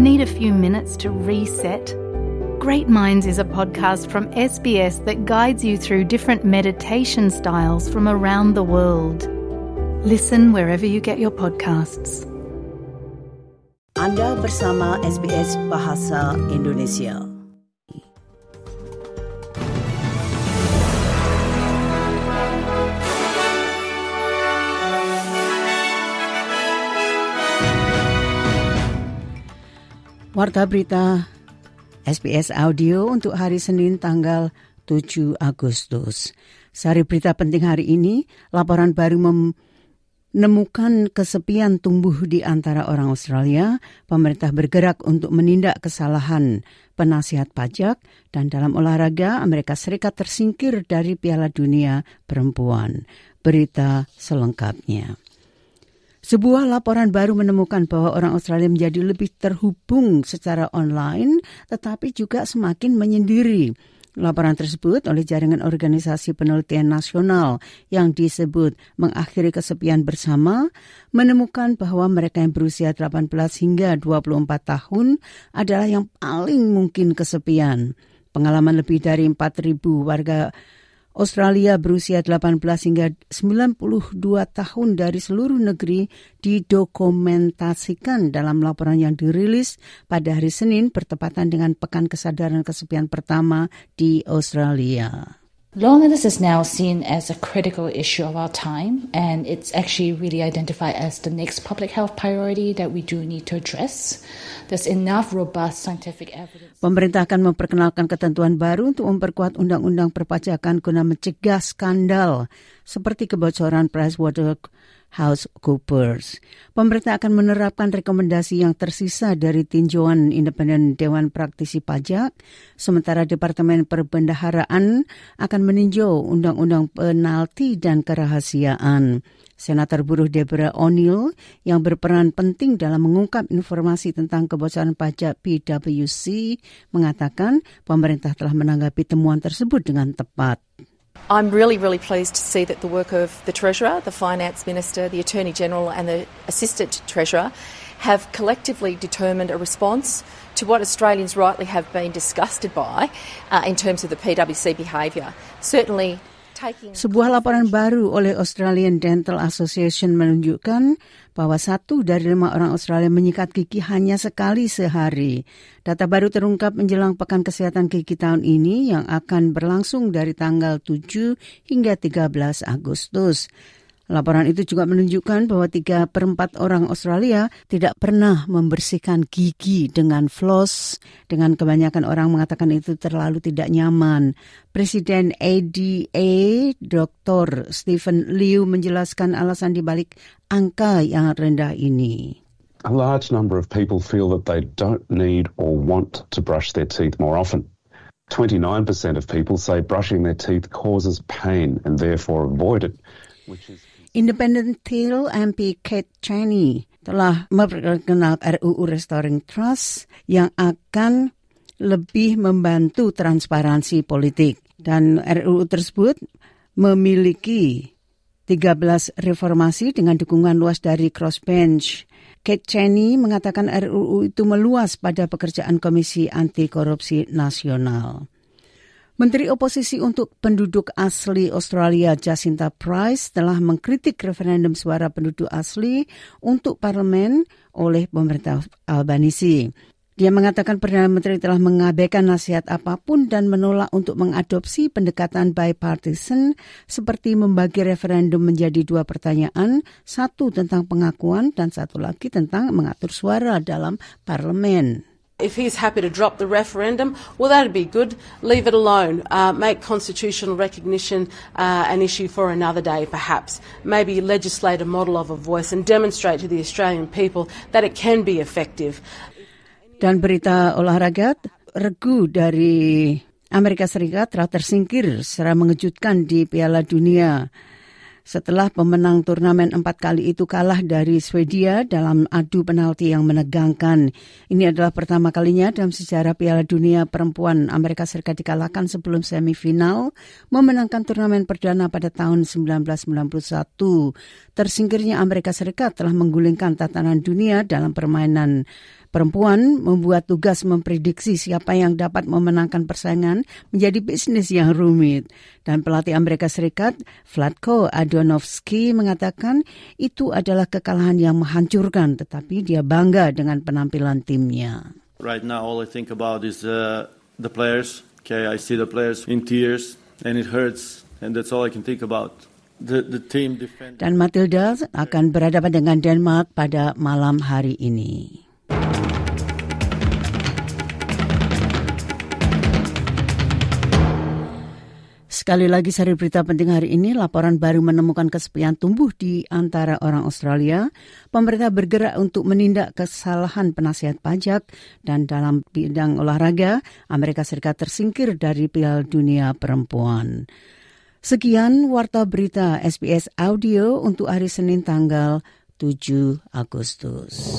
Need a few minutes to reset? Great Minds is a podcast from SBS that guides you through different meditation styles from around the world. Listen wherever you get your podcasts. Anda bersama SBS Bahasa Indonesia. Warta berita SBS Audio untuk hari Senin tanggal 7 Agustus. Sari berita penting hari ini, laporan baru menemukan kesepian tumbuh di antara orang Australia. Pemerintah bergerak untuk menindak kesalahan penasihat pajak dan dalam olahraga Amerika Serikat tersingkir dari Piala Dunia Perempuan. Berita selengkapnya. Sebuah laporan baru menemukan bahwa orang Australia menjadi lebih terhubung secara online, tetapi juga semakin menyendiri. Laporan tersebut oleh jaringan organisasi penelitian nasional yang disebut mengakhiri kesepian bersama menemukan bahwa mereka yang berusia 18 hingga 24 tahun adalah yang paling mungkin kesepian. Pengalaman lebih dari 4.000 warga Australia berusia 18 hingga 92 tahun dari seluruh negeri didokumentasikan dalam laporan yang dirilis pada hari Senin bertepatan dengan Pekan Kesadaran Kesepian pertama di Australia. Loneliness is now seen as a critical issue of our time, and it's actually really identified as the next public health priority that we do need to address. There's enough robust scientific evidence. Pemerintah akan memperkenalkan ketentuan baru untuk memperkuat undang-undang perpajakan guna mencegah skandal seperti kebocoran Pricewaterhouse House Coopers. Pemerintah akan menerapkan rekomendasi yang tersisa dari tinjauan independen Dewan Praktisi Pajak, sementara Departemen Perbendaharaan akan meninjau undang-undang penalti dan kerahasiaan. Senator buruh Deborah O'Neill yang berperan penting dalam mengungkap informasi tentang kebocoran pajak PwC mengatakan pemerintah telah menanggapi temuan tersebut dengan tepat. I'm really, really pleased to see that the work of the Treasurer, the Finance Minister, the Attorney General, and the Assistant Treasurer have collectively determined a response to what Australians rightly have been disgusted by uh, in terms of the PwC behaviour. Certainly, Sebuah laporan baru oleh Australian Dental Association menunjukkan bahwa satu dari lima orang Australia menyikat gigi hanya sekali sehari. Data baru terungkap menjelang Pekan Kesehatan Gigi tahun ini yang akan berlangsung dari tanggal 7 hingga 13 Agustus. Laporan itu juga menunjukkan bahwa tiga per empat orang Australia tidak pernah membersihkan gigi dengan floss. Dengan kebanyakan orang mengatakan itu terlalu tidak nyaman. Presiden ADA Dr. Stephen Liu menjelaskan alasan dibalik angka yang rendah ini. A large number of people feel that they don't need or want to brush their teeth more often. 29% of people say brushing their teeth causes pain and therefore avoid it, Independent Tail MP Kate Cheney telah memperkenalkan RUU Restoring Trust yang akan lebih membantu transparansi politik. Dan RUU tersebut memiliki 13 reformasi dengan dukungan luas dari crossbench. Kate Cheney mengatakan RUU itu meluas pada pekerjaan Komisi Anti Korupsi Nasional. Menteri Oposisi untuk Penduduk Asli Australia Jacinta Price telah mengkritik referendum suara penduduk asli untuk parlemen oleh pemerintah Albanisi. Dia mengatakan Perdana Menteri telah mengabaikan nasihat apa pun dan menolak untuk mengadopsi pendekatan bipartisan seperti membagi referendum menjadi dua pertanyaan, satu tentang pengakuan dan satu lagi tentang mengatur suara dalam parlemen. If he's happy to drop the referendum, well, that'd be good. Leave it alone. Uh, make constitutional recognition uh, an issue for another day, perhaps. Maybe legislate a model of a voice and demonstrate to the Australian people that it can be effective. Dan berita olahraga, regu dari Amerika Serikat telah tersingkir secara mengejutkan di Piala Dunia setelah pemenang turnamen empat kali itu kalah dari Swedia dalam adu penalti yang menegangkan. Ini adalah pertama kalinya dalam sejarah Piala Dunia perempuan Amerika Serikat dikalahkan sebelum semifinal, memenangkan turnamen perdana pada tahun 1991. Tersingkirnya Amerika Serikat telah menggulingkan tatanan dunia dalam permainan Perempuan membuat tugas memprediksi siapa yang dapat memenangkan persaingan menjadi bisnis yang rumit. Dan pelatih Amerika Serikat, Vladko Adonovsky, mengatakan itu adalah kekalahan yang menghancurkan, tetapi dia bangga dengan penampilan timnya. Right now, all I think about is uh, the players. Okay, I see the players in tears, and it hurts, and that's all I can think about. The, the team defend- Dan Matilda akan berhadapan dengan Denmark pada malam hari ini. Sekali lagi sari berita penting hari ini, laporan baru menemukan kesepian tumbuh di antara orang Australia. Pemerintah bergerak untuk menindak kesalahan penasihat pajak dan dalam bidang olahraga, Amerika Serikat tersingkir dari Piala Dunia Perempuan. Sekian warta berita SBS Audio untuk hari Senin tanggal 7 Agustus.